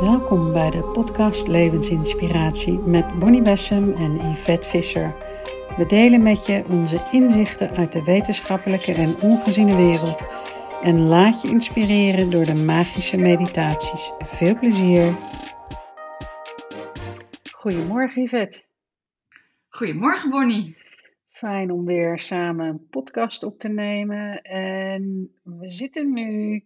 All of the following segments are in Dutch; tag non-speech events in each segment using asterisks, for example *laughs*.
Welkom bij de podcast Levensinspiratie met Bonnie Bessem en Yvette Visser. We delen met je onze inzichten uit de wetenschappelijke en ongeziene wereld en laat je inspireren door de magische meditaties. Veel plezier! Goedemorgen Yvette. Goedemorgen Bonnie. Fijn om weer samen een podcast op te nemen. En we zitten nu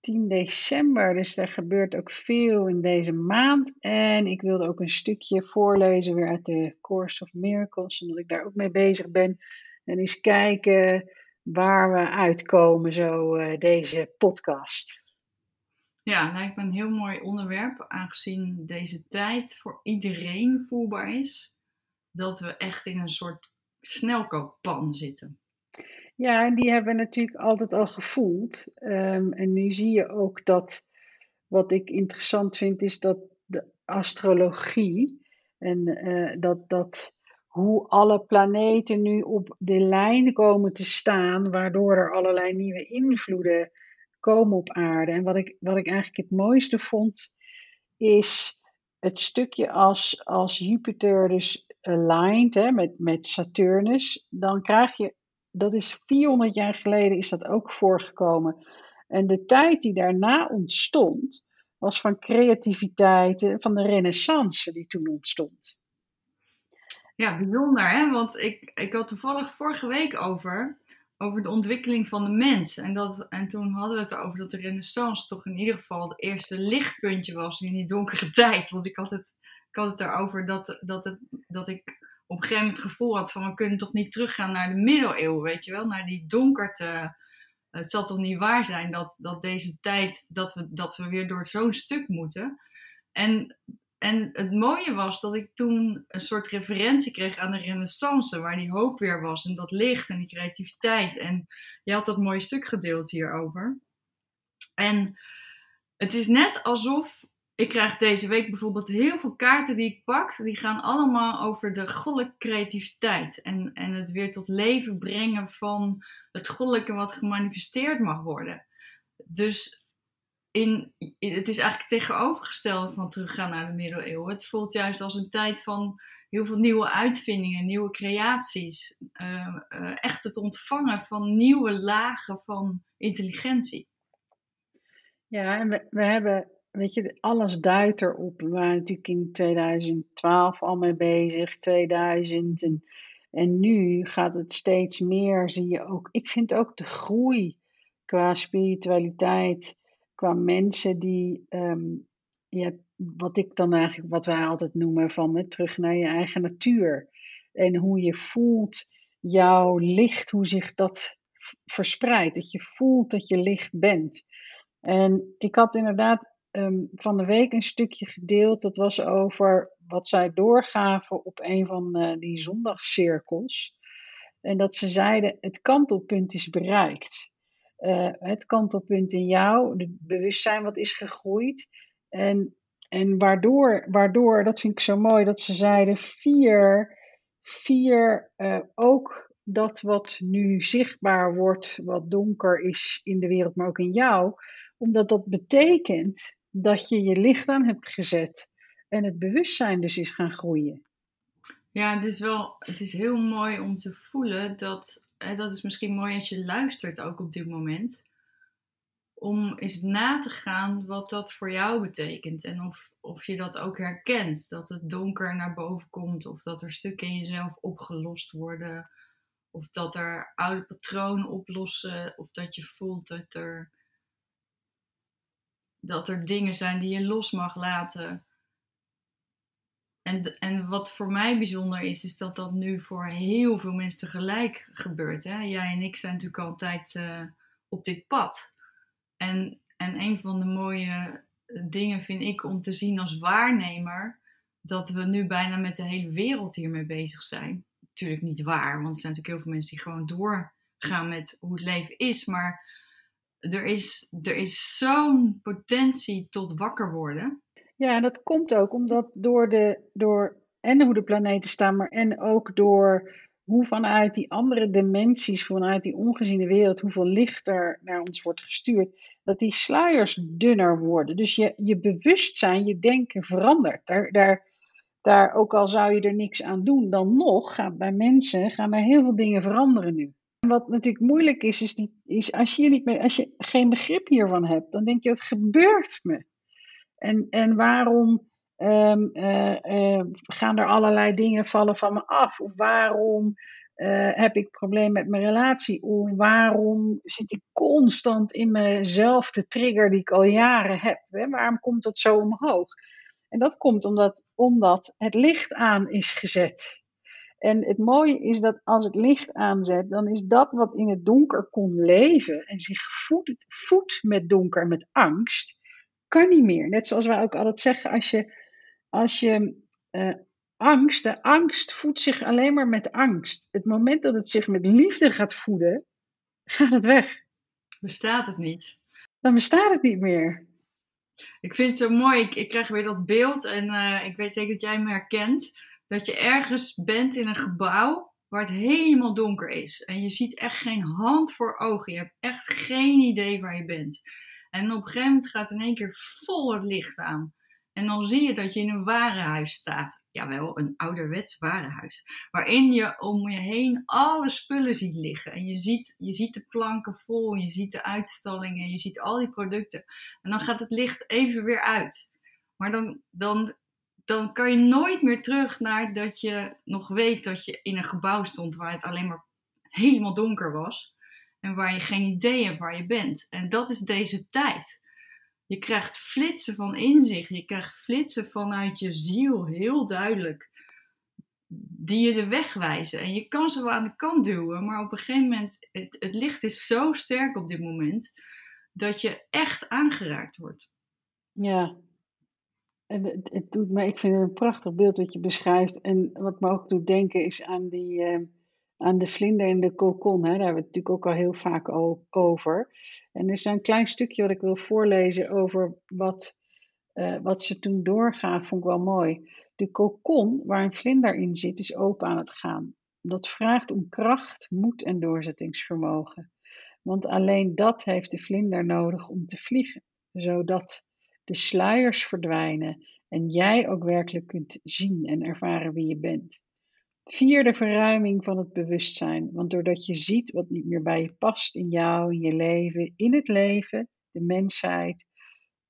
10 december, dus er gebeurt ook veel in deze maand. En ik wilde ook een stukje voorlezen weer uit de Course of Miracles, omdat ik daar ook mee bezig ben. En eens kijken waar we uitkomen, zo uh, deze podcast. Ja, lijkt me een heel mooi onderwerp, aangezien deze tijd voor iedereen voelbaar is. Dat we echt in een soort snelkookpan zitten. Ja, en die hebben we natuurlijk altijd al gevoeld. Um, en nu zie je ook dat, wat ik interessant vind, is dat de astrologie en uh, dat, dat hoe alle planeten nu op de lijn komen te staan, waardoor er allerlei nieuwe invloeden komen op aarde. En wat ik, wat ik eigenlijk het mooiste vond, is het stukje als, als Jupiter dus aligned hè, met, met Saturnus, dan krijg je dat is 400 jaar geleden is dat ook voorgekomen. En de tijd die daarna ontstond, was van creativiteit, van de renaissance die toen ontstond. Ja, bijzonder hè, want ik, ik had toevallig vorige week over, over de ontwikkeling van de mens. En, dat, en toen hadden we het over dat de renaissance toch in ieder geval het eerste lichtpuntje was in die donkere *laughs* tijd. Want ik had het, ik had het erover dat, dat, het, dat ik op een gegeven moment het gevoel had van we kunnen toch niet teruggaan naar de middeleeuwen, weet je wel, naar die donkerte. Het zal toch niet waar zijn dat, dat deze tijd, dat we, dat we weer door zo'n stuk moeten. En, en het mooie was dat ik toen een soort referentie kreeg aan de renaissance, waar die hoop weer was en dat licht en die creativiteit. En je had dat mooie stuk gedeeld hierover. En het is net alsof ik krijg deze week bijvoorbeeld heel veel kaarten die ik pak. Die gaan allemaal over de goddelijke creativiteit. En, en het weer tot leven brengen van het goddelijke wat gemanifesteerd mag worden. Dus in, het is eigenlijk tegenovergestelde van teruggaan naar de middeleeuwen. Het voelt juist als een tijd van heel veel nieuwe uitvindingen, nieuwe creaties. Uh, uh, echt het ontvangen van nieuwe lagen van intelligentie. Ja, en we, we hebben weet je, alles duidt erop. We waren natuurlijk in 2012 al mee bezig, 2000. En, en nu gaat het steeds meer, zie je ook. Ik vind ook de groei qua spiritualiteit, qua mensen die, um, ja, wat ik dan eigenlijk, wat wij altijd noemen van terug naar je eigen natuur. En hoe je voelt jouw licht, hoe zich dat verspreidt. Dat je voelt dat je licht bent. En ik had inderdaad Ehm, van de week een stukje gedeeld. Dat was over wat zij doorgaven op een van uh, die zondagcirkels. En dat ze zeiden: het kantelpunt is bereikt. Uh, het kantelpunt in jou, het bewustzijn wat is gegroeid. En, en waardoor, waardoor, dat vind ik zo mooi, dat ze zeiden: vier, vier uh, ook dat wat nu zichtbaar wordt, wat donker is in de wereld, maar ook in jou, omdat dat betekent dat je je licht aan hebt gezet en het bewustzijn dus is gaan groeien. Ja, het is wel, het is heel mooi om te voelen dat, hè, dat is misschien mooi als je luistert ook op dit moment, om eens na te gaan wat dat voor jou betekent en of, of je dat ook herkent, dat het donker naar boven komt of dat er stukken in jezelf opgelost worden of dat er oude patronen oplossen of dat je voelt dat er dat er dingen zijn die je los mag laten. En, en wat voor mij bijzonder is, is dat dat nu voor heel veel mensen tegelijk gebeurt. Hè? Jij en ik zijn natuurlijk altijd uh, op dit pad. En, en een van de mooie dingen vind ik om te zien als waarnemer, dat we nu bijna met de hele wereld hiermee bezig zijn. Natuurlijk niet waar, want er zijn natuurlijk heel veel mensen die gewoon doorgaan met hoe het leven is. Maar er is, er is zo'n potentie tot wakker worden. Ja, dat komt ook omdat door, de, door en hoe de planeten staan, maar en ook door hoe vanuit die andere dimensies, vanuit die ongeziene wereld, hoeveel licht er naar ons wordt gestuurd, dat die sluiers dunner worden. Dus je, je bewustzijn, je denken verandert. Daar, daar, daar, ook al zou je er niks aan doen, dan nog gaat bij mensen gaan er heel veel dingen veranderen nu. Wat natuurlijk moeilijk is, is, is als, je niet als je geen begrip hiervan hebt, dan denk je, wat gebeurt me? En, en waarom um, uh, gaan er allerlei dingen vallen van me af? Of waarom uh, heb ik problemen met mijn relatie? Of waarom zit ik constant in mezelf te trigger die ik al jaren heb? Waarom komt dat zo omhoog? En dat komt omdat, omdat het licht aan is gezet. En het mooie is dat als het licht aanzet, dan is dat wat in het donker kon leven en zich voedt, voedt met donker, met angst, kan niet meer. Net zoals wij ook altijd zeggen, als je, als je uh, angst, de angst voedt zich alleen maar met angst. Het moment dat het zich met liefde gaat voeden, *laughs* gaat het weg. Bestaat het niet? Dan bestaat het niet meer. Ik vind het zo mooi. Ik, ik krijg weer dat beeld en uh, ik weet zeker dat jij me herkent. Dat je ergens bent in een gebouw waar het helemaal donker is. En je ziet echt geen hand voor ogen. Je hebt echt geen idee waar je bent. En op een gegeven moment gaat in één keer vol het licht aan. En dan zie je dat je in een warenhuis staat. Jawel, een ouderwets warenhuis. Waarin je om je heen alle spullen ziet liggen. En je ziet, je ziet de planken vol, je ziet de uitstallingen, je ziet al die producten. En dan gaat het licht even weer uit. Maar dan, dan, dan kan je nooit meer terug naar dat je nog weet dat je in een gebouw stond waar het alleen maar helemaal donker was. En waar je geen idee hebt waar je bent. En dat is deze tijd. Je krijgt flitsen van inzicht. Je krijgt flitsen vanuit je ziel, heel duidelijk. Die je de weg wijzen. En je kan ze wel aan de kant duwen. Maar op een gegeven moment, het, het licht is zo sterk op dit moment. Dat je echt aangeraakt wordt. Ja, en het, het, doet me, ik vind het een prachtig beeld wat je beschrijft. En wat me ook doet denken is aan die, uh, aan de vlinder in de kokon. Daar hebben we het natuurlijk ook al heel vaak over. En er is een klein stukje wat ik wil voorlezen over wat, uh, wat ze toen doorgaan, vond ik wel mooi. De kokon waar een vlinder in zit, is open aan het gaan. Dat vraagt om kracht, moed en doorzettingsvermogen. Want alleen dat heeft de vlinder nodig om te vliegen, zodat de sluiers verdwijnen en jij ook werkelijk kunt zien en ervaren wie je bent. Vierde verruiming van het bewustzijn. Want doordat je ziet wat niet meer bij je past in jou, in je leven, in het leven, de mensheid,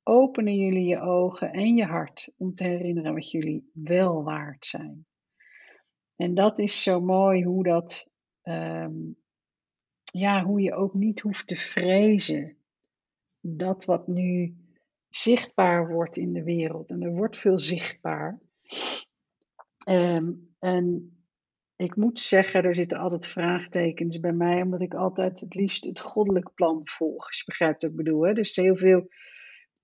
openen jullie je ogen en je hart om te herinneren wat jullie wel waard zijn. En dat is zo mooi hoe dat, um, ja, hoe je ook niet hoeft te vrezen dat wat nu zichtbaar wordt in de wereld. En er wordt veel zichtbaar. Um, en ik moet zeggen, er zitten altijd vraagtekens bij mij, omdat ik altijd het liefst het goddelijk plan volg. Je begrijpt wat ik bedoel. Hè? Dus heel veel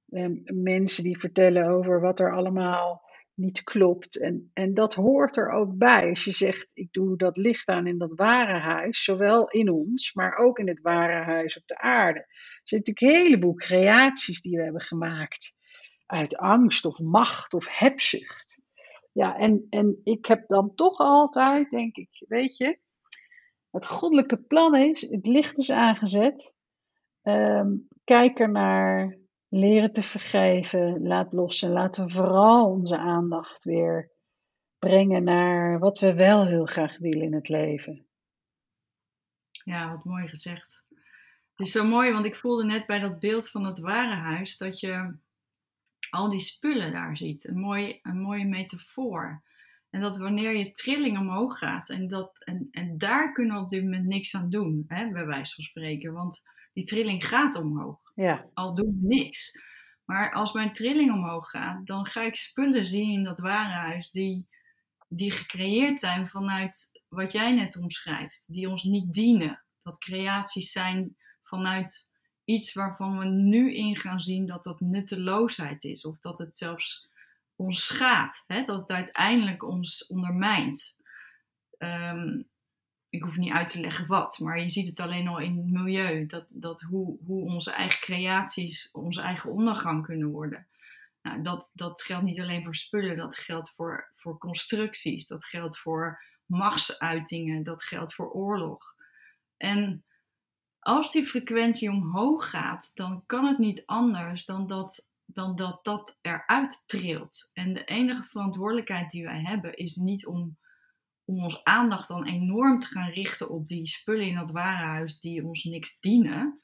um, mensen die vertellen over wat er allemaal niet klopt. En, en dat hoort er ook bij. Als je zegt, ik doe dat licht aan in dat ware huis, zowel in ons, maar ook in het ware huis op de aarde. Er zijn natuurlijk een heleboel creaties die we hebben gemaakt uit angst of macht of hebzucht. Ja, en, en ik heb dan toch altijd, denk ik, weet je, het goddelijke plan is, het licht is aangezet. Um, kijk er naar, leren te vergeven, laat los en laten we vooral onze aandacht weer brengen naar wat we wel heel graag willen in het leven. Ja, wat mooi gezegd. Het is zo mooi, want ik voelde net bij dat beeld van het ware huis dat je al die spullen daar ziet. Een, mooi, een mooie metafoor. En dat wanneer je trilling omhoog gaat, en, dat, en, en daar kunnen we op dit moment niks aan doen, hè, bij wijze van spreken. Want die trilling gaat omhoog. Ja. Al doen we niks. Maar als mijn trilling omhoog gaat, dan ga ik spullen zien in dat warenhuis die, die gecreëerd zijn vanuit wat jij net omschrijft. Die ons niet dienen. Dat creaties zijn vanuit iets waarvan we nu in gaan zien dat dat nutteloosheid is. Of dat het zelfs ons schaadt. Hè? Dat het uiteindelijk ons ondermijnt. Um, ik hoef niet uit te leggen wat, maar je ziet het alleen al in het milieu. Dat, dat hoe, hoe onze eigen creaties onze eigen ondergang kunnen worden. Nou, dat, dat geldt niet alleen voor spullen, dat geldt voor, voor constructies, dat geldt voor machtsuitingen, dat geldt voor oorlog. En als die frequentie omhoog gaat, dan kan het niet anders dan dat dan dat dat eruit trilt. En de enige verantwoordelijkheid die wij hebben is niet om, om ons aandacht dan enorm te gaan richten op die spullen in dat warenhuis die ons niks dienen.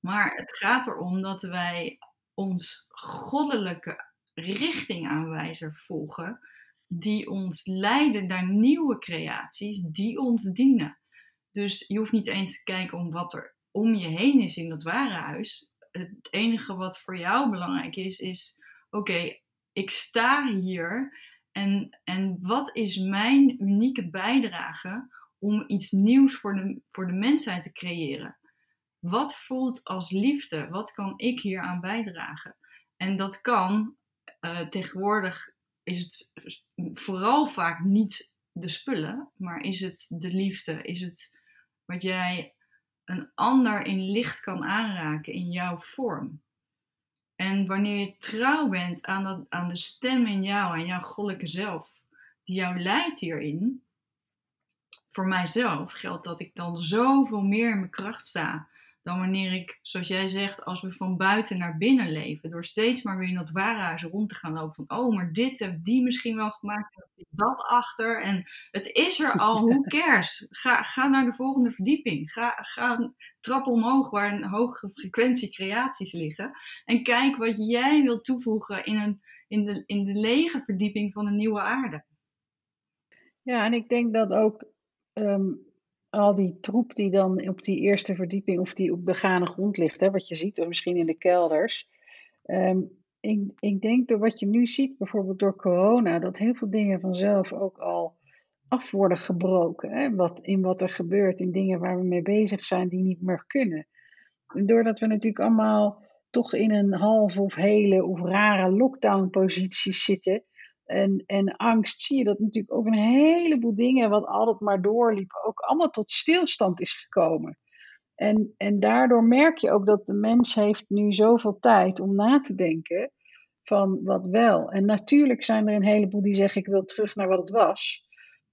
Maar het gaat erom dat wij ons goddelijke richtingaanwijzer volgen, die ons leiden naar nieuwe creaties die ons dienen. Dus je hoeft niet eens te kijken om wat er om je heen is in dat warenhuis het enige wat voor jou belangrijk is, is: oké, ik sta hier en, en wat is mijn unieke bijdrage om iets nieuws voor de, voor de mensheid te creëren? Wat voelt als liefde? Wat kan ik hier aan bijdragen? En dat kan uh, tegenwoordig is het vooral vaak niet de spullen, maar is het de liefde? Is het wat jij een ander in licht kan aanraken in jouw vorm. En wanneer je trouw bent aan, dat, aan de stem in jou, aan jouw goddelijke zelf, die jou leidt hierin, voor mijzelf geldt dat ik dan zoveel meer in mijn kracht sta dan wanneer ik, zoals jij zegt, als we van buiten naar binnen leven. Door steeds maar weer in dat warenhuis rond te gaan lopen. Van, oh, maar dit heeft die misschien wel gemaakt. Dat achter. En het is er al. Hoe *laughs* cares? Ga, ga naar de volgende verdieping. Ga, ga trap omhoog waar een hogere frequentie creaties liggen. En kijk wat jij wilt toevoegen in, een, in, de, in de lege verdieping van een nieuwe aarde. Ja, en ik denk dat ook ehm, al die troep die dan op die eerste verdieping of die op begane grond ligt, hè, wat je ziet, of misschien in de kelders. Um, ik, ik denk door wat je nu ziet, bijvoorbeeld door corona, dat heel veel dingen vanzelf ook al af worden gebroken. Hè? Wat, in wat er gebeurt, in dingen waar we mee bezig zijn die niet meer kunnen. En doordat we natuurlijk allemaal toch in een halve of hele of rare lockdown-positie zitten, en, en angst zie je dat natuurlijk ook een heleboel dingen, wat altijd maar doorliepen, ook allemaal tot stilstand is gekomen. En, en daardoor merk je ook dat de mens heeft nu zoveel tijd om na te denken van wat wel. En natuurlijk zijn er een heleboel die zeggen ik wil terug naar wat het was.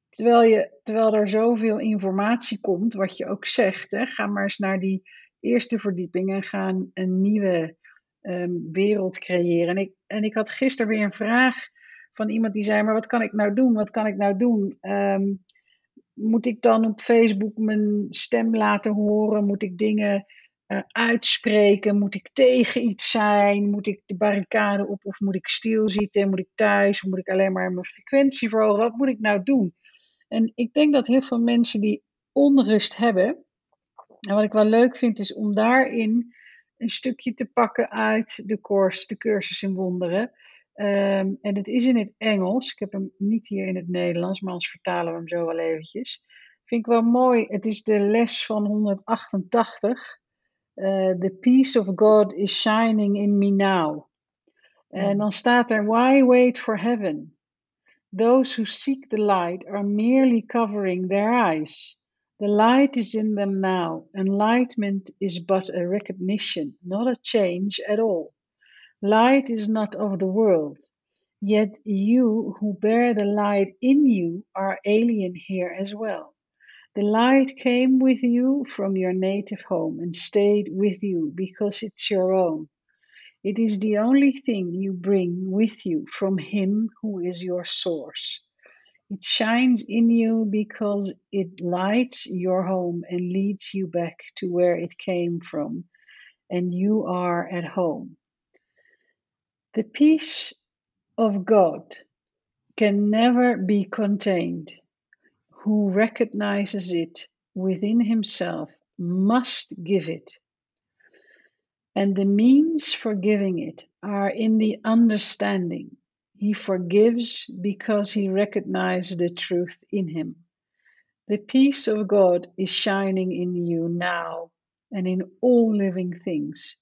Terwijl, je, terwijl er zoveel informatie komt, wat je ook zegt, hè, ga maar eens naar die eerste verdieping en ga een, nieuwe ehm, wereld creëren. En ik, en ik had gisteren weer een vraag van iemand die zei: Maar wat kan ik nou doen? Wat kan ik nou doen? Ehm, moet ik dan op Facebook mijn stem laten horen? Moet ik dingen uh, uitspreken? Moet ik tegen iets zijn? Moet ik de barricade op of moet ik stilzitten? Moet ik thuis? Moet ik alleen maar mijn frequentie verhogen? Wat moet ik nou doen? En ik denk dat heel veel mensen die onrust hebben. En wat ik wel leuk vind, is om daarin een stukje te pakken uit de course, de cursus in wonderen. Um, en het is in het Engels. Ik heb hem niet hier in het Nederlands, maar anders vertalen we hem zo wel eventjes. Vind ik wel mooi. Het is de les van 188. Uh, the peace of God is shining in me now. En dan staat er: Why wait for heaven? Those who seek the light are merely covering their eyes. The light is in them now. Enlightenment is but a recognition, not a change at all. Light is not of the world, yet you who bear the light in you are alien here as well. The light came with you from your native home and stayed with you because it's your own. It is the only thing you bring with you from Him who is your source. It shines in you because it lights your home and leads you back to where it came from, and you are at home. The peace of God can never be contained. Who recognizes it within himself must give it. And the means for giving it are in the understanding. He forgives because he recognizes the truth in him. The peace of God is shining in you now and in all living things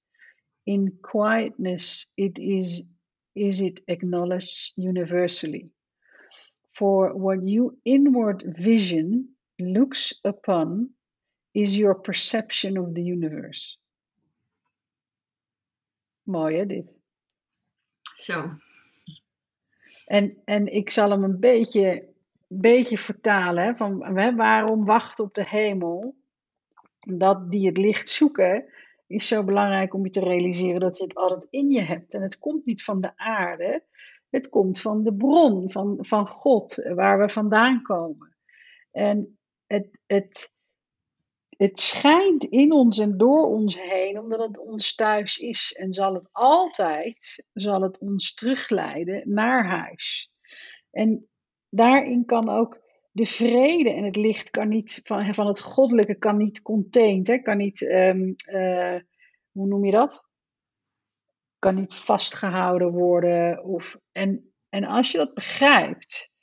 in quietness it is is it acknowledged universally. For what you inward vision looks upon is your perception of the universe. Mooi hè dit? Zo. En, en ik zal hem een beetje beetje vertalen, hè, van hè, waarom wachten op de hemel, dat die het licht zoeken, is zo belangrijk om je te realiseren dat je het altijd in je hebt. En het komt niet van de aarde, het komt van de bron, van, van God, waar we vandaan komen. En het, het, het schijnt in ons en door ons heen, omdat het ons thuis is. En zal het altijd, zal het ons terugleiden naar huis. En daarin kan ook de vrede en het licht kan niet, van, van het goddelijke kan niet contained, hè, kan niet, um, uh, hoe noem je dat? Kan niet vastgehouden worden. Of, en, en als je dat begrijpt,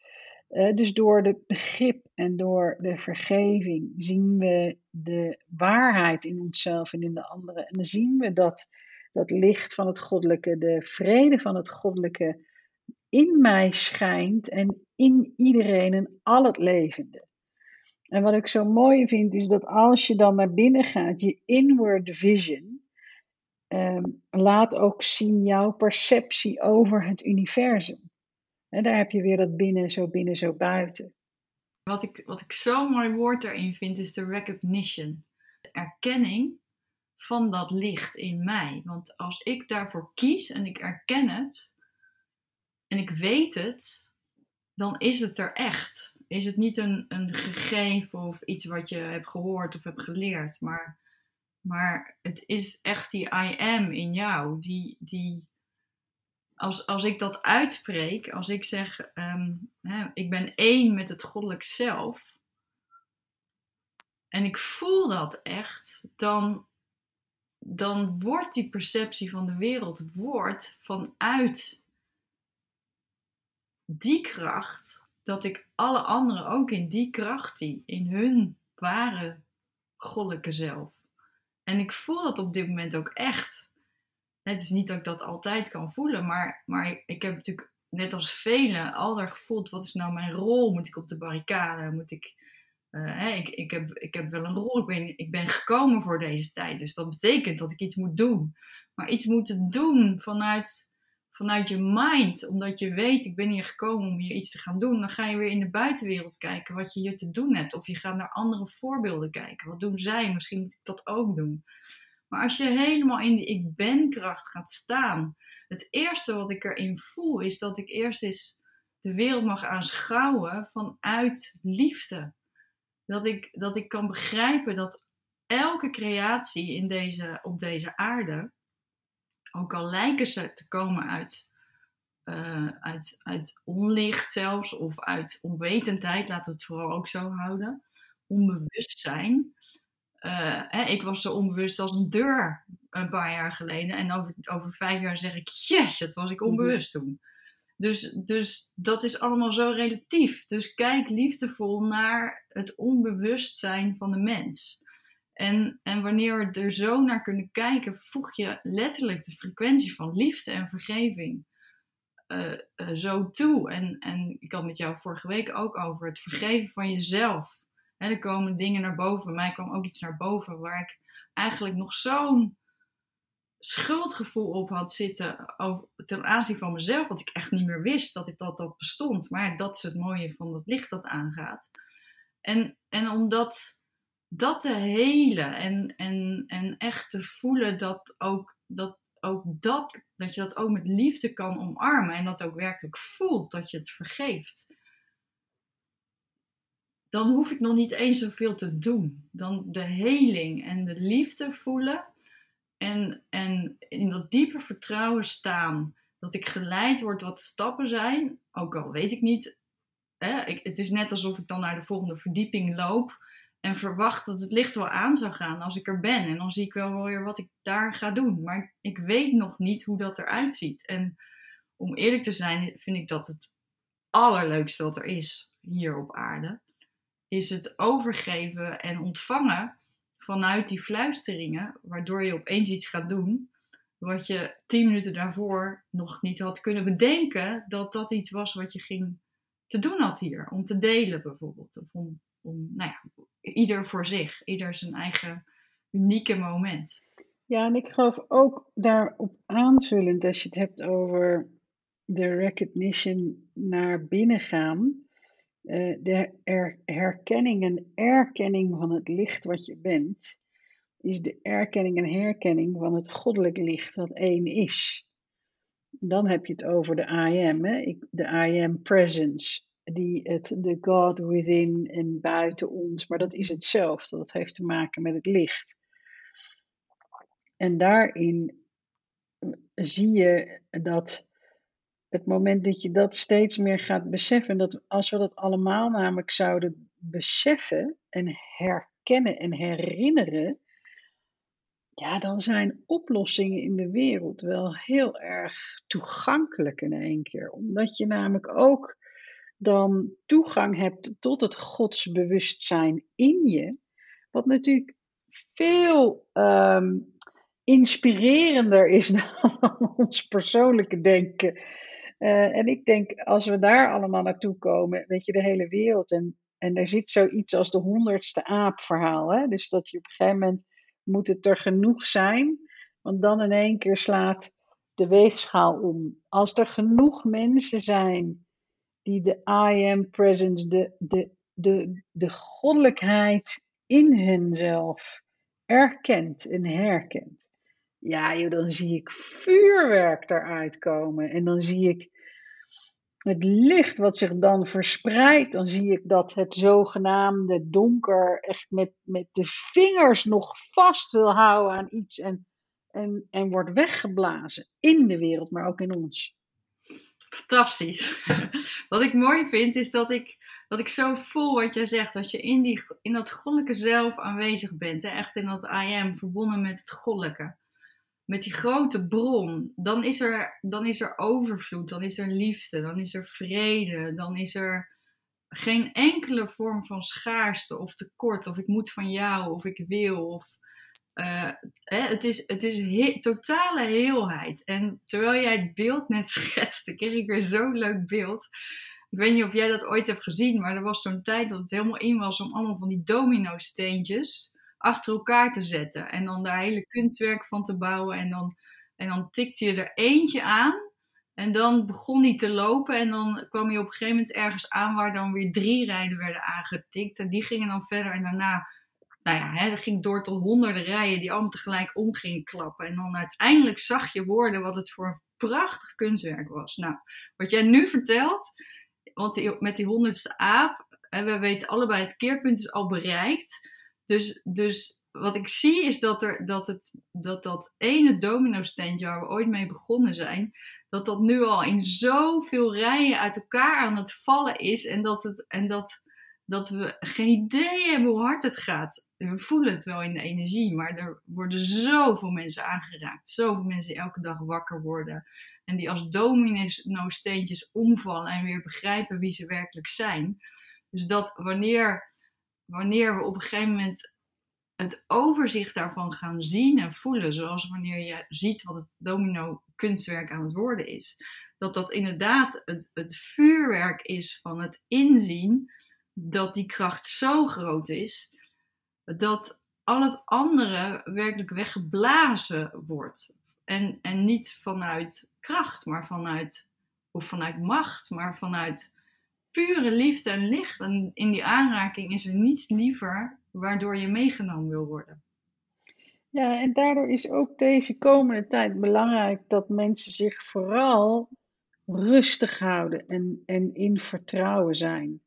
dus door de begrip en door de vergeving zien we de waarheid in onszelf en in de anderen. En dan zien we dat dat licht van het goddelijke, de vrede van het goddelijke in mij schijnt en in iedereen en al het levende. En wat ik zo mooi vind is dat als je dan naar binnen gaat, je inward vision, um, laat ook zien jouw perceptie over het universum. En daar heb je weer dat binnen, zo binnen, zo buiten. Wat ik, wat ik zo'n mooi woord daarin vind, is de recognition. De erkenning van dat licht in mij. Want als ik daarvoor kies en ik erken het en ik weet het, dan is het er echt. Is het niet een, een gegeven of iets wat je hebt gehoord of hebt geleerd, maar, maar het is echt die I am in jou, die, die, als, als ik dat uitspreek, als ik zeg, ehm, hè, ik ben één met het goddelijk zelf, en ik voel dat echt, dan, dan wordt die perceptie van de wereld wordt vanuit die kracht, dat ik alle anderen ook in die kracht zie, in hun ware goddelijke zelf. En ik voel dat op dit moment ook echt. Het is niet dat ik dat altijd kan voelen, maar, maar ik heb natuurlijk net als velen al daar gevoeld, wat is nou mijn rol? Moet ik op de barricade? Moet ik, hè, ik, ik, heb, ik heb wel een rol, ik ben, ik ben gekomen voor deze tijd, dus dat betekent dat ik iets moet doen. Maar iets moeten doen vanuit, vanuit je mind, omdat je weet, ik ben hier gekomen om hier iets te gaan doen, dan ga je weer in de buitenwereld kijken wat je hier te doen hebt. Of je gaat naar andere voorbeelden kijken. Wat doen zij? Misschien moet ik dat ook doen. Maar als je helemaal in die ik ben kracht gaat staan, het eerste wat ik erin voel is dat ik eerst eens de wereld mag aanschouwen vanuit liefde. Dat ik, dat ik kan begrijpen dat elke creatie in deze, op deze aarde, ook al lijken ze te komen uit, uh, uit, uit onlicht zelfs, of uit onwetendheid, laten we het vooral ook zo houden, onbewustzijn, uh, hè, ik was zo onbewust als een deur een paar jaar geleden. En over, over vijf jaar zeg ik, yes, dat was ik mhm. onbewust toen. Dus, dus dat is allemaal zo relatief. Dus kijk liefdevol naar het onbewustzijn van de mens. En, en wanneer we er zo naar kunnen kijken, voeg je letterlijk de frequentie van liefde en vergeving uh, zo toe. En, en ik had met jou vorige week ook over het vergeven van jezelf er komen dingen naar boven. Mij kwam ook iets naar boven waar ik eigenlijk nog zo'n schuldgevoel op had zitten over, ten aanzien van mezelf, wat ik echt niet meer wist dat ik dat, dat bestond. Maar dat is het mooie van dat licht dat aangaat. En, en omdat dat te helen en, en, en echt te voelen dat ook, dat ook dat, dat je dat ook met liefde kan omarmen en dat ook werkelijk voelt dat je het vergeeft dan hoef ik nog niet eens zoveel te doen. Dan de heling en de liefde voelen. En, en in dat diepe vertrouwen staan. Dat ik geleid word wat de stappen zijn. Ook al weet ik niet. Hè, ik, het is net alsof ik dan naar de volgende verdieping loop. En verwacht dat het licht wel aan zou gaan als ik er ben. En dan zie ik wel weer wat ik daar ga doen. Maar ik weet nog niet hoe dat eruit ziet. En om eerlijk te zijn, vind ik dat het allerleukste wat er is hier op aarde is het overgeven en ontvangen vanuit die fluisteringen, waardoor je opeens iets gaat doen wat je tien minuten daarvoor nog niet had kunnen bedenken dat dat iets was wat je ging te doen had hier. Om te delen bijvoorbeeld. Of om, om nou ja, ieder voor zich. Ieder zijn eigen unieke moment. Ja, en ik geloof ook daarop aanvullend, als je het hebt over de recognition naar binnen gaan, uh, de herkenning en erkenning van het licht wat je bent, is de erkenning en herkenning van het goddelijk licht dat één is. Dan heb je het over de I am, hè? de I am presence, die het, de God within en buiten ons, maar dat is hetzelfde, dat heeft te maken met het licht. En daarin zie je dat het moment dat je dat steeds meer gaat beseffen, dat als we dat allemaal namelijk zouden beseffen en herkennen en herinneren, ja, dan zijn oplossingen in de wereld wel heel erg toegankelijk in één keer. Omdat je namelijk ook dan toegang hebt tot het godsbewustzijn in je, wat natuurlijk veel ehm, inspirerender is *laughs* dan ons persoonlijke denken. Uh, en ik denk, als we daar allemaal naartoe komen, weet je, de hele wereld. En, en er zit zoiets als de honderdste aap verhaal. Hè? Dus dat je op een gegeven moment moet het er genoeg zijn. Want dan in één keer slaat de weegschaal om. Als er genoeg mensen zijn die de I am presence, de, de, de, de goddelijkheid in hunzelf erkent en herkent. Ja, joh, dan zie ik vuurwerk eruit komen. En dan zie ik het licht wat zich dan verspreidt. Dan zie ik dat het zogenaamde donker echt met, met de vingers nog vast wil houden aan iets. En, en, en wordt weggeblazen in de wereld, maar ook in ons. Fantastisch. *laughs* Wat ik mooi vind is dat ik, dat ik zo voel wat jij zegt. Dat je in, die, in dat goddelijke zelf aanwezig bent. Hè? Echt in dat I am, verbonden met het goddelijke met die grote bron, dan is, er, dan is er overvloed, dan is er liefde, dan is er vrede, dan is er geen enkele vorm van schaarste of tekort, of ik moet van jou, of ik wil, of hè, het is, het is totale heelheid. En terwijl jij het beeld net *laughs* schetste, kreeg ik weer zo'n leuk beeld. Ik weet niet of jij dat ooit hebt gezien, maar er was zo'n tijd dat het helemaal in was om allemaal van die domino-steentjes achter elkaar te zetten. En dan daar hele kunstwerk van te bouwen. En dan, en dan tikte je er eentje aan. En dan begon die te lopen. En dan kwam je op een gegeven moment ergens aan waar dan weer drie rijden werden aangetikt. En die gingen dan verder. En daarna, nou ja, hè, dat ging door tot honderden rijen die allemaal tegelijk om gingen klappen. En dan uiteindelijk zag je worden wat het voor een prachtig kunstwerk was. Nou, wat jij nu vertelt, want met die honderdste aap, we weten allebei het keerpunt is al bereikt. Dus, dus wat ik zie is dat, er, dat, het, dat dat ene domino-steentje waar we ooit mee begonnen zijn, dat dat nu al in zoveel rijen uit elkaar aan het vallen is. En dat, het, en dat, dat we geen idee hebben hoe hard het gaat. We voelen het wel in de energie, maar er worden zoveel mensen aangeraakt. Zoveel mensen die elke dag wakker worden. En die als domino-steentjes omvallen en weer begrijpen wie ze werkelijk zijn. Dus dat wanneer wanneer we op een gegeven moment het overzicht daarvan gaan zien en voelen, zoals wanneer je ziet wat het domino kunstwerk aan het worden is, dat dat inderdaad het, het vuurwerk is van het inzien dat die kracht zo groot is, dat al het andere werkelijk weggeblazen wordt. En, en niet vanuit kracht, maar vanuit, of vanuit macht, maar vanuit pure liefde en licht. En in die aanraking is er niets liever waardoor je meegenomen wil worden. Ja, en daardoor is ook deze komende tijd belangrijk dat mensen zich vooral rustig houden en, en in vertrouwen zijn.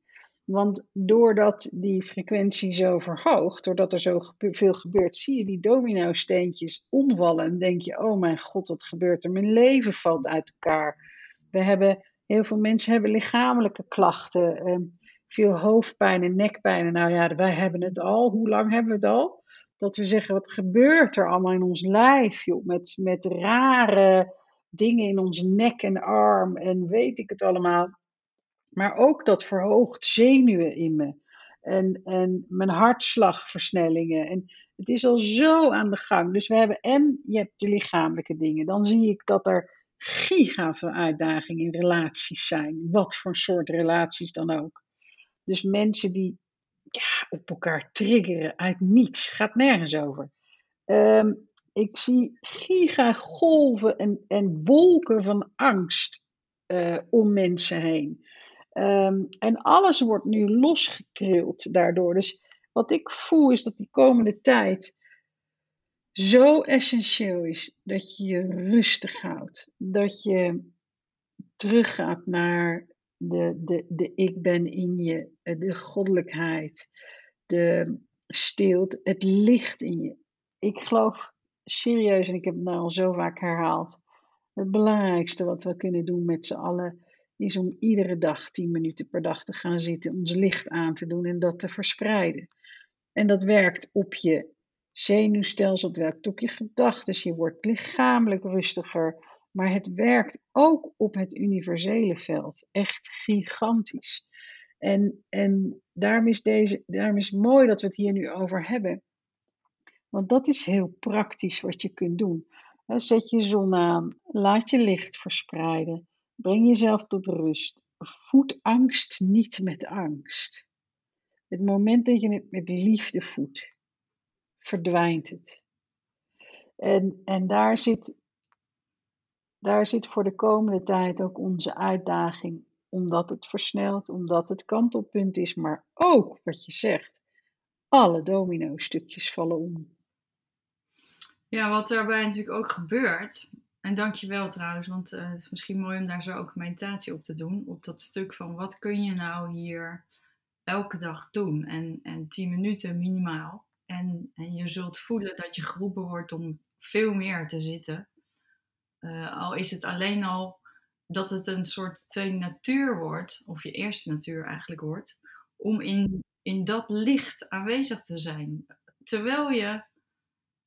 Want doordat die frequentie zo verhoogt, doordat er zo veel gebeurt, zie je die domino-steentjes omvallen en denk je: oh mijn god, wat gebeurt er? Mijn leven valt uit elkaar. We hebben Heel veel mensen hebben lichamelijke klachten, ehm, veel hoofdpijn en nekpijn. nou ja, wij hebben het al. Hoe lang hebben we het al? Dat we zeggen, wat gebeurt er allemaal in ons lijf, joh? Met, met rare dingen in ons nek en arm en weet ik het allemaal. Maar ook dat verhoogt zenuwen in me. En, en mijn hartslagversnellingen. En het is al zo aan de gang. Dus we hebben en je hebt de lichamelijke dingen. Dan zie ik dat er giga uitdagingen in relaties zijn. Wat voor soort relaties dan ook. Dus mensen die ja, op elkaar triggeren uit niets. Gaat nergens over. Ehm, ik zie gigagolven en, en wolken van angst uh, om mensen heen. Ehm, en alles wordt nu losgetrild daardoor. Dus wat ik voel is dat die komende tijd zo essentieel is dat je je rustig houdt. Dat je teruggaat naar de, de, de ik ben in je, de goddelijkheid, de stilte, het licht in je. Ik geloof serieus, en ik heb het nou al zo vaak herhaald, het belangrijkste wat we kunnen doen met z'n allen is om iedere dag 10 minuten per dag te gaan zitten, ons licht aan te doen en dat te verspreiden. En dat werkt op je zenuwstelsel, het werkt op je gedachten, je wordt lichamelijk rustiger, maar het werkt ook op het universele veld. Echt gigantisch. En, en daarom, is deze, daarom is het mooi dat we het hier nu over hebben. Want dat is heel praktisch wat je kunt doen. Zet je zon aan, laat je licht verspreiden, breng jezelf tot rust. Voed angst niet met angst. Het moment dat je het met liefde voedt, verdwijnt het. En, en daar, zit, daar zit voor de komende tijd ook onze uitdaging, omdat het versnelt, omdat het kantelpunt is, maar ook wat je zegt, alle domino-stukjes vallen om. Ja, wat daarbij natuurlijk ook gebeurt, en dankjewel trouwens, want uh, het is misschien mooi om daar zo ook meditatie op te doen, op dat stuk van wat kun je nou hier elke dag doen en, en 10 minuten minimaal. En, en je zult voelen dat je geroepen wordt om veel meer te zitten. Uh, al is het alleen al dat het een soort tweede natuur wordt, of je eerste natuur eigenlijk wordt, om in, in dat licht aanwezig te zijn. Terwijl je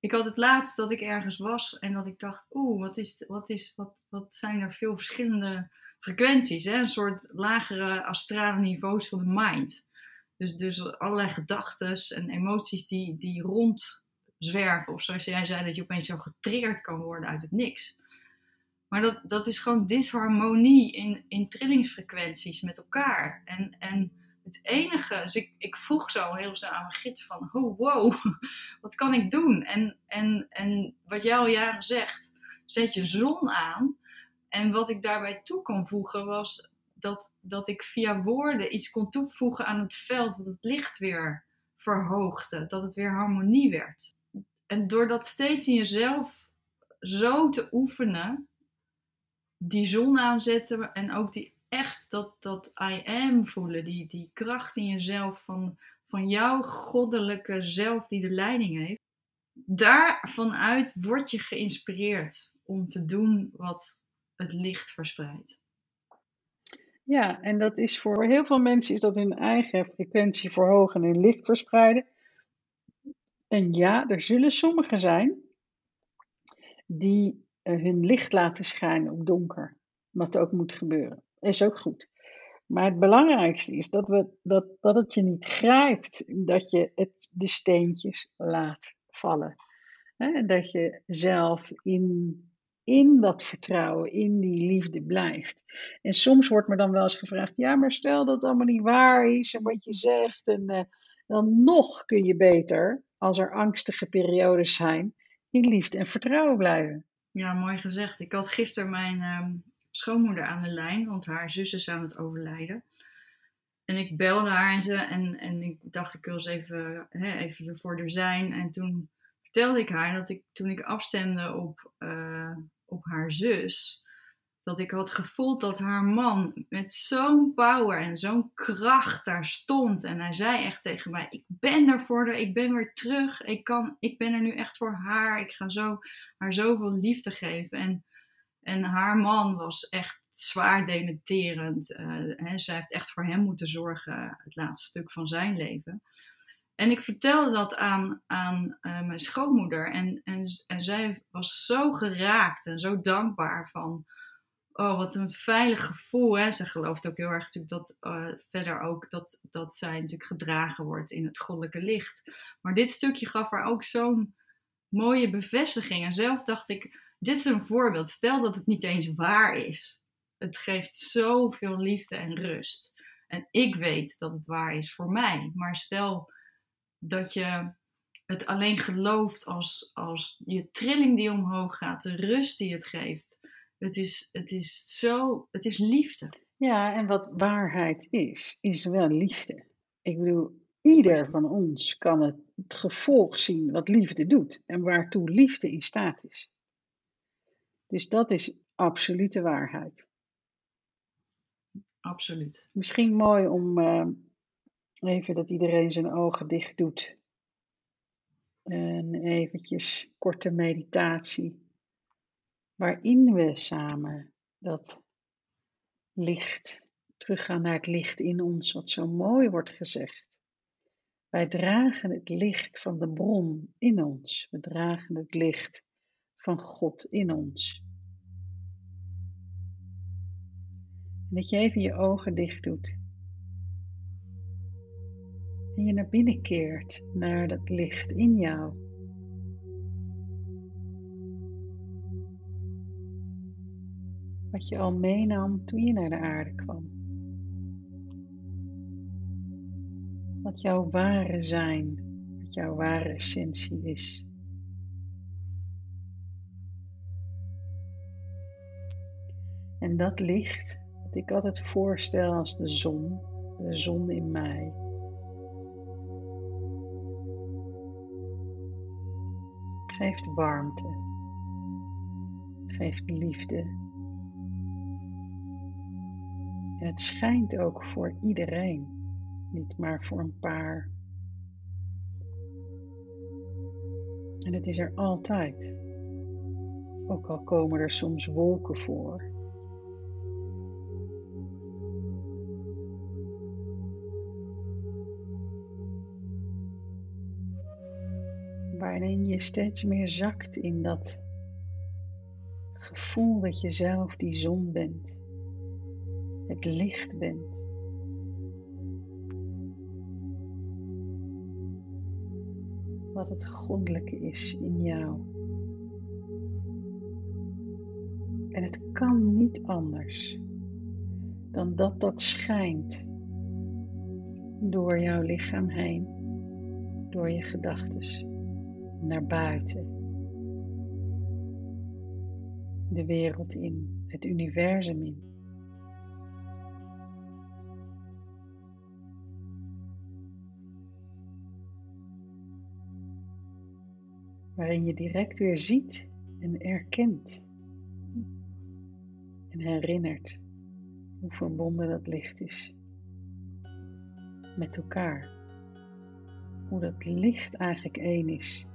ik had het laatst dat ik ergens was en dat ik dacht, oeh, wat, is, wat, is, wat, wat zijn er veel verschillende frequenties, hè? een soort lagere astrale niveaus van de mind. Dus, dus allerlei gedachten en emoties die, die rondzwerven. Of zoals jij zei, dat je opeens zo getreerd kan worden uit het niks. Maar dat, dat is gewoon disharmonie in, in trillingsfrequenties met elkaar. En, en het enige, dus ik, ik vroeg zo heel snel aan mijn gids van, oh wow, *laughs* wat kan ik doen? En, en, en wat jij al jaren zegt, zet je zon aan. En wat ik daarbij toe kon voegen was dat, dat ik via woorden iets kon toevoegen aan het veld, dat het licht weer verhoogde, dat het weer harmonie werd. En door dat steeds in jezelf zo te oefenen, die zon aanzetten en ook die echt dat, dat I am voelen, die, die kracht in jezelf van, van jouw goddelijke zelf die de leiding heeft. Daarvanuit word je geïnspireerd om te doen wat het licht verspreidt. Ja, en dat is voor heel veel mensen is dat hun eigen frequentie verhogen en hun licht verspreiden. En ja, er zullen sommigen zijn die eh, hun licht laten schijnen op donker. Wat ook moet gebeuren is ook goed. Maar het belangrijkste is dat, we, dat, dat het je niet grijpt, dat je het, de steentjes laat vallen. En dat je zelf in, in dat vertrouwen, in die liefde blijft. En soms wordt me dan wel eens gevraagd: ja, maar stel dat het allemaal niet waar is en wat je zegt. En uh, dan nog kun je beter, als er angstige periodes zijn, in liefde en vertrouwen blijven. Ja, mooi gezegd. Ik had gisteren mijn ehm, schoonmoeder aan de lijn, want haar zus is aan het overlijden. En ik belde haar en, ze, en, en ik dacht, ik wil eens even, hè, even ervoor er zijn. En toen vertelde ik haar dat ik toen ik afstemde op, uh, op haar zus, dat ik had gevoeld dat haar man met zo'n power en zo'n kracht daar stond. En hij zei echt tegen mij: Ik ben er voor ik ben weer terug. Ik, kan, ik ben er nu echt voor haar. Ik ga zo, haar zoveel liefde geven. En en haar man was echt zwaar dementerend. Uh, hè, zij heeft echt voor hem moeten zorgen het laatste stuk van zijn leven. En ik vertelde dat aan, aan uh, mijn schoonmoeder. En, en, en zij was zo geraakt en zo dankbaar van... Oh, wat een veilig gevoel. Hè? Ze gelooft ook heel erg natuurlijk dat uh, verder ook dat, dat zij natuurlijk gedragen wordt in het goddelijke licht. Maar dit stukje gaf haar ook zo'n mooie bevestiging. En zelf dacht ik, dit is een voorbeeld. Stel dat het niet eens waar is. Het geeft zoveel liefde en rust. En ik weet dat het waar is voor mij. Maar stel dat je het alleen gelooft als, als je trilling die omhoog gaat, de rust die het geeft, Het is, het is zo, het is liefde. Ja, en wat waarheid is, is wel liefde. Ik bedoel, ieder van ons kan het, het gevolg zien wat liefde doet en waartoe liefde in staat is. Dus dat is absolute waarheid. Absoluut. Misschien mooi om uh, even dat iedereen zijn ogen dicht doet. En eventjes korte meditatie. Waarin we samen dat licht, teruggaan naar het licht in ons, wat zo mooi wordt gezegd. Wij dragen het licht van de bron in ons. We dragen het licht van God in ons. En dat je even je ogen dicht doet. En je naar binnen keert naar dat licht in jou. Wat je al meenam toen je naar de aarde kwam. Wat jouw ware zijn, wat jouw ware essentie is. En dat licht, dat ik altijd voorstel als de zon, de zon in mij. Geeft warmte, geeft liefde. En het schijnt ook voor iedereen, niet maar voor een paar. En het is er altijd, ook al komen er soms wolken voor. Waarin je steeds meer zakt in dat gevoel dat je zelf die zon bent, het licht bent. Wat het goddelijke is in jou. En het kan niet anders dan dat dat schijnt door jouw lichaam heen, door je gedachtes naar buiten. De wereld in, het universum in. Waarin je direct weer ziet en erkent en herinnert hoe verbonden dat licht is met elkaar. Hoe dat licht eigenlijk één is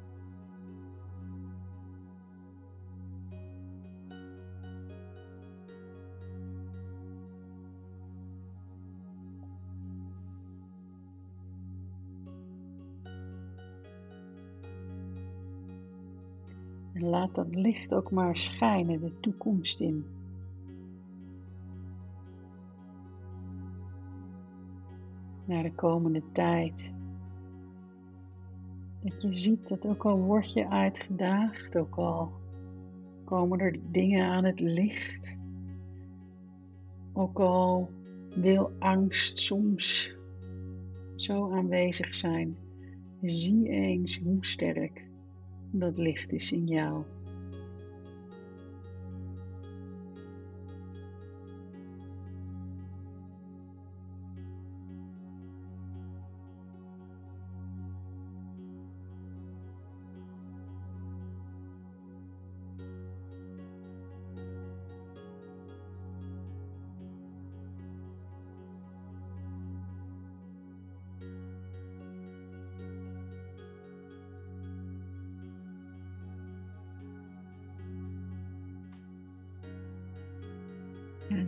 Laat dat licht ook maar schijnen de toekomst in. Naar de komende tijd. Dat je ziet dat ook al word je uitgedaagd, ook al komen er dingen aan het licht. Ook al wil angst soms zo aanwezig zijn, zie eens hoe sterk dat licht is in jou.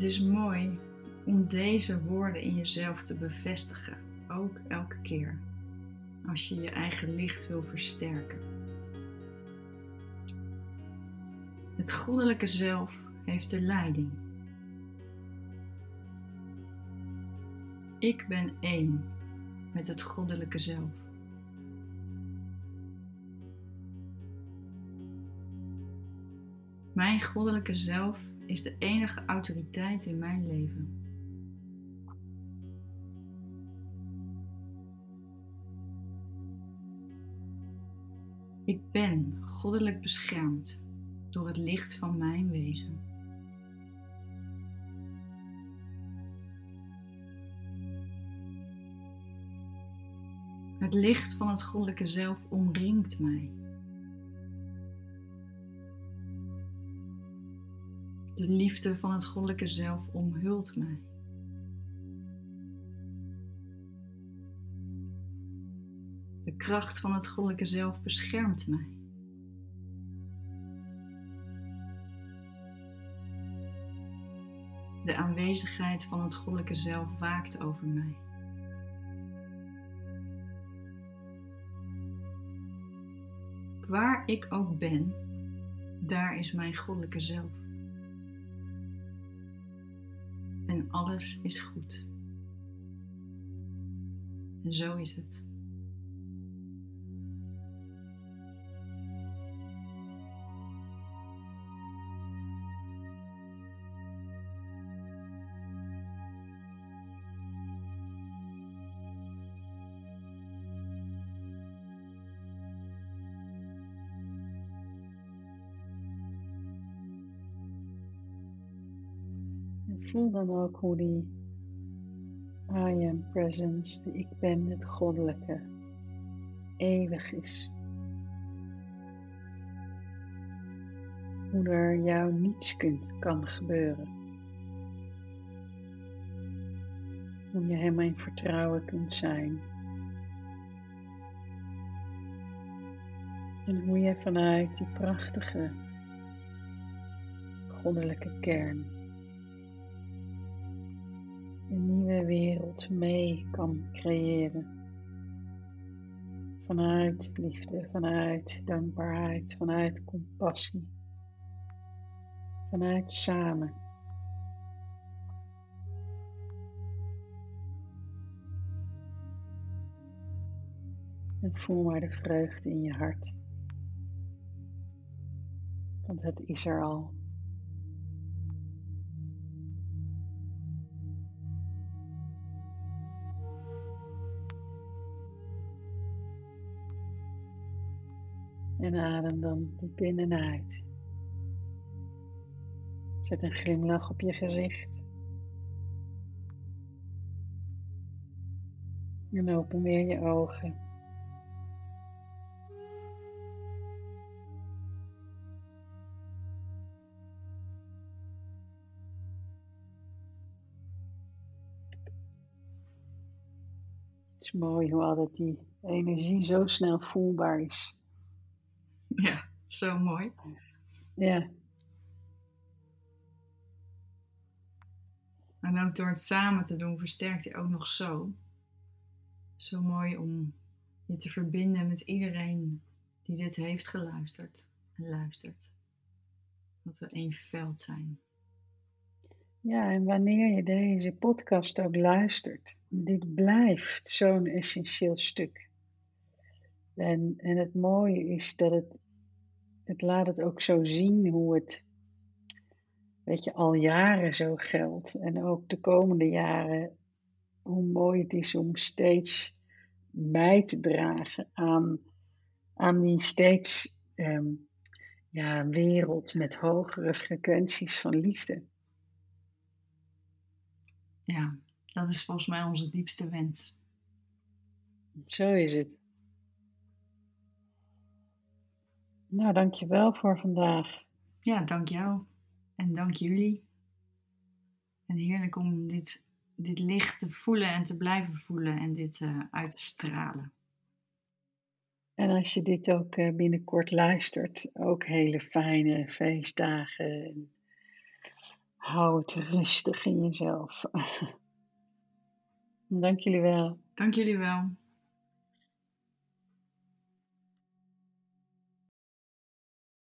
Is mooi om deze woorden in jezelf te bevestigen, ook elke keer als je je eigen licht wil versterken. Het goddelijke zelf heeft de leiding. Ik ben één met het goddelijke zelf. Mijn goddelijke zelf is de enige autoriteit in mijn leven. Ik ben goddelijk beschermd door het licht van mijn wezen. Het licht van het goddelijke zelf omringt mij. De liefde van het goddelijke zelf omhult mij. De kracht van het goddelijke zelf beschermt mij. De aanwezigheid van het goddelijke zelf waakt over mij. Waar ik ook ben, daar is mijn goddelijke zelf. Alles is goed. En zo is het. Voel dan ook hoe die I am presence, de ik ben het goddelijke, eeuwig is. Hoe er jou niets kunt, kan gebeuren. Hoe je hem in vertrouwen kunt zijn. En hoe je vanuit die prachtige goddelijke kern wereld mee kan creëren. Vanuit liefde, vanuit dankbaarheid, vanuit compassie, vanuit samen. En voel maar de vreugde in je hart. Want het is er al. En adem dan diep binnen en uit. Zet een glimlach op je gezicht. En open weer je ogen. Het is mooi hoe altijd die energie zo snel voelbaar is. Ja, zo mooi. Ja. En ook door het samen te doen versterkt hij ook nog zo. Zo mooi om je te verbinden met iedereen die dit heeft geluisterd en luistert. Dat we één veld zijn. Ja, en wanneer je deze podcast ook luistert, dit blijft zo'n essentieel stuk. En, en het mooie is dat het, het laat het ook zo zien hoe het, weet je, al jaren zo geldt. En ook de komende jaren, hoe mooi het is om steeds bij te dragen aan, aan die steeds ehm, ja, wereld met hogere frequenties van liefde. Ja, dat is volgens mij onze diepste wens. Zo is het. Nou, dankjewel voor vandaag. Ja, dank jou. En dank jullie. En heerlijk om dit, dit licht te voelen en te blijven voelen en dit uh, uit te stralen. En als je dit ook uh, binnenkort luistert, ook hele fijne feestdagen. Hou het rustig in jezelf. *laughs* dank jullie wel. Dank jullie wel.